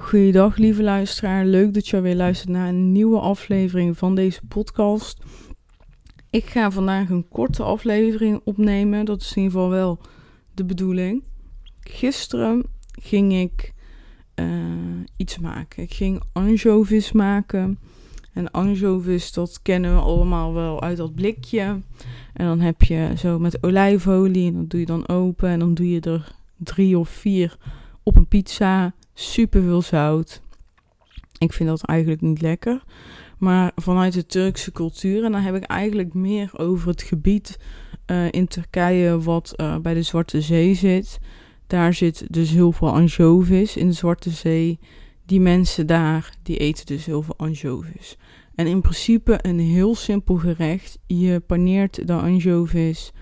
Goeiedag lieve luisteraar, leuk dat je weer luistert naar een nieuwe aflevering van deze podcast. Ik ga vandaag een korte aflevering opnemen, dat is in ieder geval wel de bedoeling. Gisteren ging ik uh, iets maken. Ik ging anchovies maken. En anchovies, dat kennen we allemaal wel uit dat blikje. En dan heb je zo met olijfolie, en dat doe je dan open. En dan doe je er drie of vier op een pizza super veel zout. Ik vind dat eigenlijk niet lekker. Maar vanuit de Turkse cultuur, en dan heb ik eigenlijk meer over het gebied uh, in Turkije wat uh, bij de Zwarte Zee zit. Daar zit dus heel veel anchovies in de Zwarte Zee. Die mensen daar, die eten dus heel veel anchovies. En in principe een heel simpel gerecht. Je paneert de anchovies.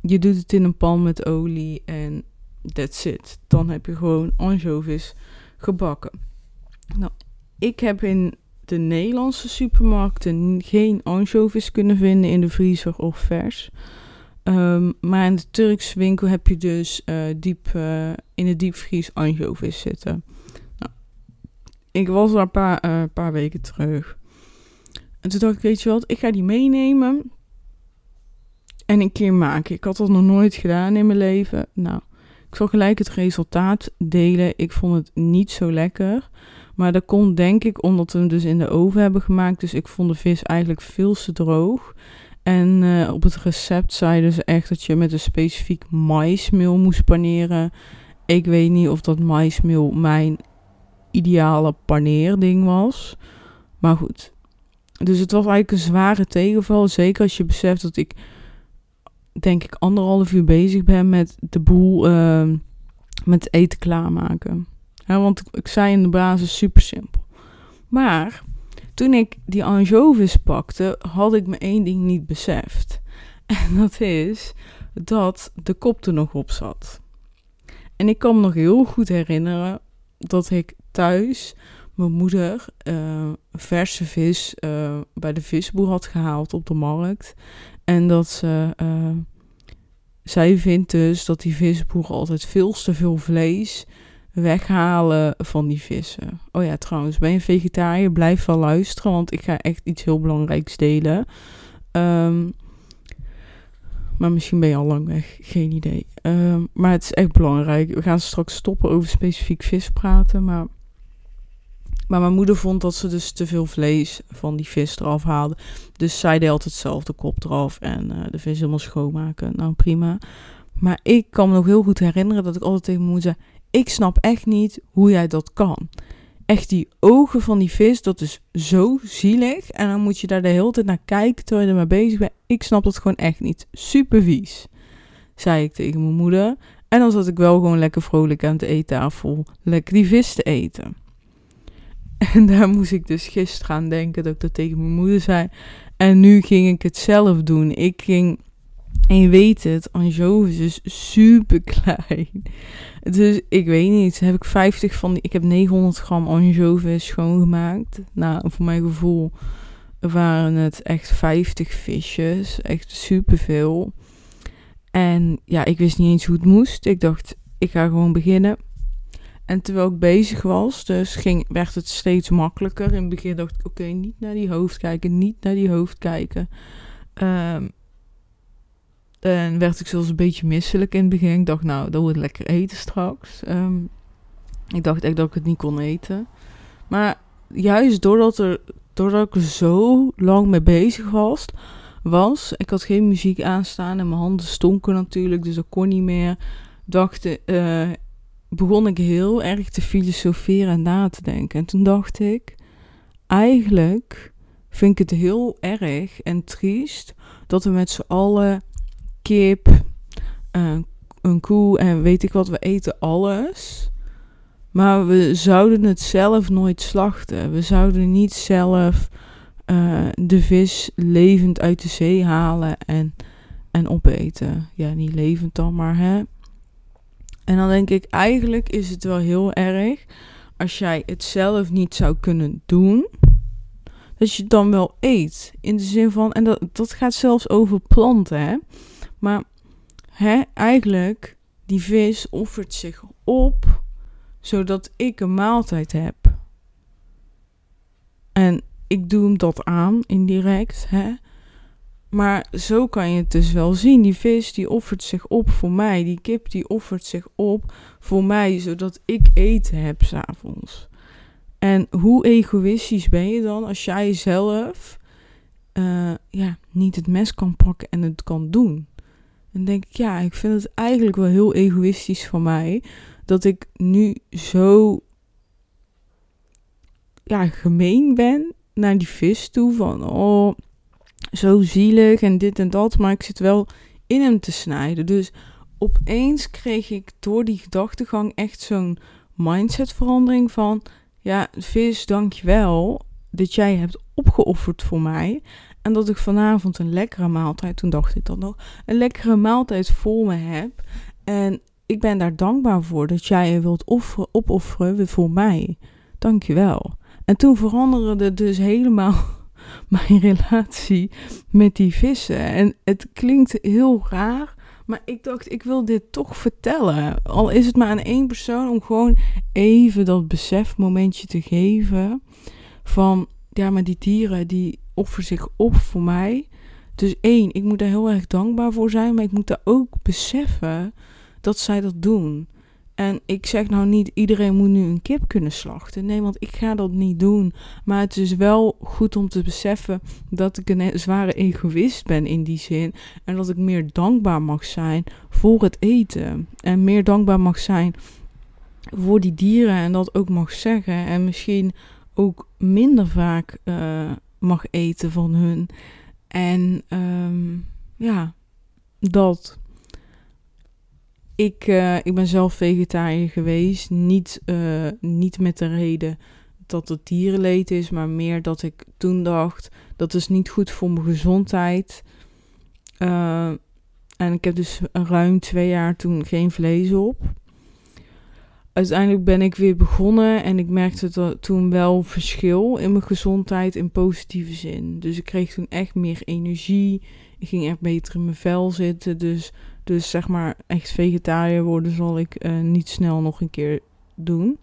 Je doet het in een pan met olie en that's it. Dan heb je gewoon anchovies gebakken. Nou, ik heb in de Nederlandse supermarkten geen anchovies kunnen vinden in de vriezer of vers. Um, maar in de Turkse winkel heb je dus uh, diep, uh, in de diepvries anchovies zitten. Nou, ik was daar een paar, uh, paar weken terug. En toen dacht ik, weet je wat, ik ga die meenemen en een keer maken. Ik had dat nog nooit gedaan in mijn leven. Nou, ik zal gelijk het resultaat delen. Ik vond het niet zo lekker. Maar dat komt denk ik omdat we hem dus in de oven hebben gemaakt. Dus ik vond de vis eigenlijk veel te droog. En uh, op het recept zeiden ze echt dat je met een specifiek maismeel moest paneren. Ik weet niet of dat maismeel mijn ideale paneerding was. Maar goed. Dus het was eigenlijk een zware tegenval. Zeker als je beseft dat ik denk ik anderhalf uur bezig ben met de boel uh, met eten klaarmaken. Ja, want ik, zei in de basis super simpel. Maar toen ik die anchovies pakte, had ik me één ding niet beseft. En dat is dat de kop er nog op zat. En ik kan me nog heel goed herinneren dat ik thuis mijn moeder uh, verse vis uh, bij de visboer had gehaald op de markt. En dat ze. Uh, zij vindt dus dat die visboeren altijd veel te veel vlees weghalen van die vissen. Oh ja, trouwens, ben je vegetariër? Blijf wel luisteren, want ik ga echt iets heel belangrijks delen. Um, maar misschien ben je al lang weg, geen idee. Um, maar het is echt belangrijk. We gaan straks stoppen over specifiek vis praten, maar maar mijn moeder vond dat ze dus te veel vlees van die vis eraf haalde. Dus zij deed altijd zelf de kop eraf en uh, de vis helemaal schoonmaken. Nou, prima. Maar ik kan me nog heel goed herinneren dat ik altijd tegen mijn moeder zei... Ik snap echt niet hoe jij dat kan. Echt die ogen van die vis, dat is zo zielig. En dan moet je daar de hele tijd naar kijken terwijl je ermee bezig bent. Ik snap dat gewoon echt niet. Super vies. Zei ik tegen mijn moeder. En dan zat ik wel gewoon lekker vrolijk aan de eettafel. Lekker die vis te eten. En daar moest ik dus gisteren aan denken dat ik dat tegen mijn moeder zei. En nu ging ik het zelf doen. Ik ging, en je weet het, anchovies is super klein. Dus ik weet niet, heb ik 50 van die, ik heb 900 gram anchovies schoongemaakt. Nou, voor mijn gevoel waren het echt 50 visjes. Echt superveel. En ja, ik wist niet eens hoe het moest. Ik dacht, ik ga gewoon beginnen. En terwijl ik bezig was, dus ging, werd het steeds makkelijker. In het begin dacht ik, oké, niet naar die hoofd kijken, niet naar die hoofd kijken. Um, en werd ik zelfs een beetje misselijk in het begin. Ik dacht, nou, dat wordt lekker eten straks. Um, ik dacht echt dat ik het niet kon eten. Maar juist doordat, er, doordat ik er zo lang mee bezig was, was, ik had geen muziek aanstaan en mijn handen stonken natuurlijk, dus dat kon niet meer. Dacht, uh, begon ik heel erg te filosoferen en na te denken. En toen dacht ik, eigenlijk vind ik het heel erg en triest dat we met z'n allen kip, een koe en weet ik wat, we eten alles. Maar we zouden het zelf nooit slachten. We zouden niet zelf eh, de vis levend uit de zee halen en, en opeten. Ja, niet levend dan, maar hè. En dan denk ik, eigenlijk is het wel heel erg als jij het zelf niet zou kunnen doen, dat je het dan wel eet. In de zin van, en dat, dat gaat zelfs over planten, hè. Maar hè, eigenlijk, die vis offert zich op, zodat ik een maaltijd heb. En ik doe hem dat aan, indirect, hè. Maar zo kan je het dus wel zien. Die vis die offert zich op voor mij. Die kip die offert zich op voor mij, zodat ik eten heb s'avonds. En hoe egoïstisch ben je dan als jij zelf uh, ja, niet het mes kan pakken en het kan doen? En denk ik, ja, ik vind het eigenlijk wel heel egoïstisch van mij dat ik nu zo ja, gemeen ben naar die vis toe. Van, oh, zo zielig en dit en dat. Maar ik zit wel in hem te snijden. Dus opeens kreeg ik door die gedachtegang echt zo'n mindsetverandering van... Ja, vis, dankjewel dat jij hebt opgeofferd voor mij. En dat ik vanavond een lekkere maaltijd, toen dacht ik dat nog, een lekkere maaltijd voor me heb. En ik ben daar dankbaar voor dat jij je wilt offeren, opofferen voor mij. Dankjewel. En toen veranderde dus helemaal mijn relatie met die vissen. En het klinkt heel raar, maar ik dacht, ik wil dit toch vertellen. Al is het maar aan één persoon, om gewoon even dat besefmomentje te geven. Van, ja, maar die dieren, die offeren zich op voor mij. Dus één, ik moet daar heel erg dankbaar voor zijn, maar ik moet daar ook beseffen dat zij dat doen. En ik zeg nou niet iedereen moet nu een kip kunnen slachten. Nee, want ik ga dat niet doen. Maar het is wel goed om te beseffen dat ik een zware egoïst ben in die zin. En dat ik meer dankbaar mag zijn voor het eten. En meer dankbaar mag zijn voor die dieren en dat ook mag zeggen. En misschien ook minder vaak uh, mag eten van hun. En um, ja, dat ik, uh, ik ben zelf vegetariër geweest. Niet, uh, niet met de reden dat het dierenleed is, maar meer dat ik toen dacht: dat is niet goed voor mijn gezondheid. Uh, en ik heb dus ruim twee jaar toen geen vlees op. Uiteindelijk ben ik weer begonnen en ik merkte toen wel verschil in mijn gezondheid in positieve zin. Dus ik kreeg toen echt meer energie. Ik ging echt beter in mijn vel zitten. Dus dus zeg maar echt vegetariër worden zal ik uh, niet snel nog een keer doen.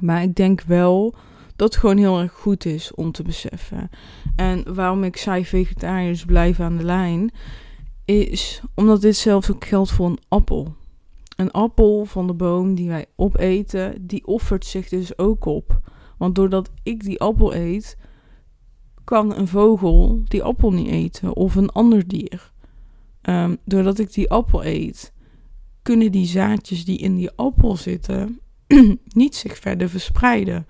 Maar ik denk wel dat het gewoon heel erg goed is om te beseffen. En waarom ik zei vegetariërs blijven aan de lijn, is omdat dit zelfs ook geldt voor een appel. Een appel van de boom die wij opeten, die offert zich dus ook op. Want doordat ik die appel eet, kan een vogel die appel niet eten of een ander dier. Um, doordat ik die appel eet, kunnen die zaadjes die in die appel zitten niet zich verder verspreiden.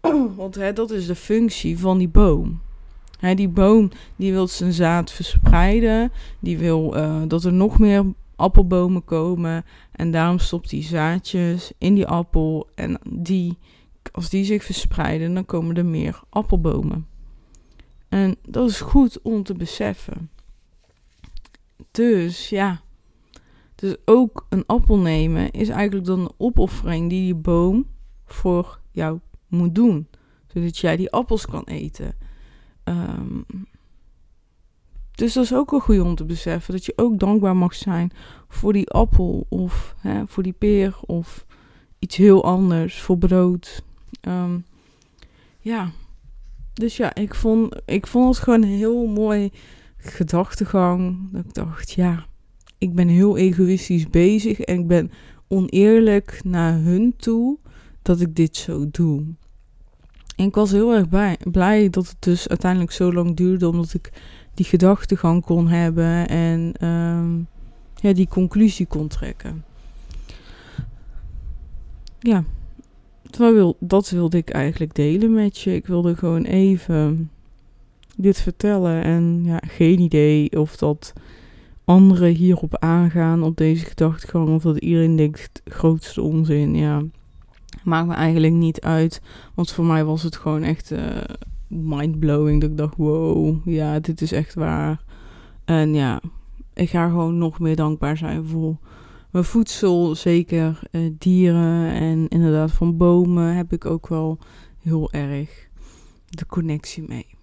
Want hè, dat is de functie van die boom. Hè, die boom die wil zijn zaad verspreiden. Die wil uh, dat er nog meer appelbomen komen. En daarom stopt die zaadjes in die appel. En die, als die zich verspreiden, dan komen er meer appelbomen. En dat is goed om te beseffen. Dus ja. Dus ook een appel nemen is eigenlijk dan een opoffering die die boom voor jou moet doen. Zodat jij die appels kan eten. Um, dus dat is ook wel goed om te beseffen. Dat je ook dankbaar mag zijn voor die appel of hè, voor die peer of iets heel anders, voor brood. Um, ja, dus ja, ik vond, ik vond het gewoon heel mooi gedachtegang. Dat ik dacht, ja, ik ben heel egoïstisch bezig en ik ben oneerlijk naar hun toe dat ik dit zo doe. En ik was heel erg blij, blij dat het dus uiteindelijk zo lang duurde, omdat ik die gedachtegang kon hebben en ehm, ja, die conclusie kon trekken. Ja, dat wilde ik eigenlijk delen met je. Ik wilde gewoon even dit vertellen. En ja, geen idee of dat anderen hierop aangaan, op deze gedachtegang. Of dat iedereen denkt, grootste onzin. Ja, maakt me eigenlijk niet uit. Want voor mij was het gewoon echt uh, mindblowing. Dat ik dacht, wow, ja, dit is echt waar. En ja, ik ga gewoon nog meer dankbaar zijn voor mijn voedsel. Zeker eh, dieren en inderdaad van bomen heb ik ook wel heel erg de connectie mee.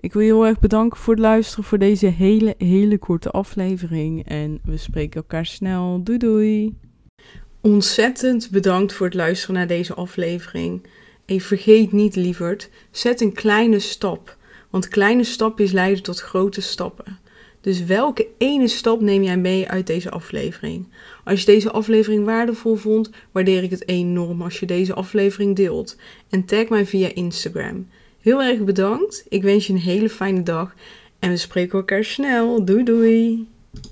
Ik wil je heel erg bedanken voor het luisteren voor deze hele, hele korte aflevering. En we spreken elkaar snel. Doei doei! Ontzettend bedankt voor het luisteren naar deze aflevering. En vergeet niet, lieverd, zet een kleine stap. Want kleine stapjes leiden tot grote stappen. Dus welke ene stap neem jij mee uit deze aflevering? Als je deze aflevering waardevol vond, waardeer ik het enorm als je deze aflevering deelt. En tag mij via Instagram. Heel erg bedankt. Ik wens je een hele fijne dag. En we spreken elkaar snel. Doei doei.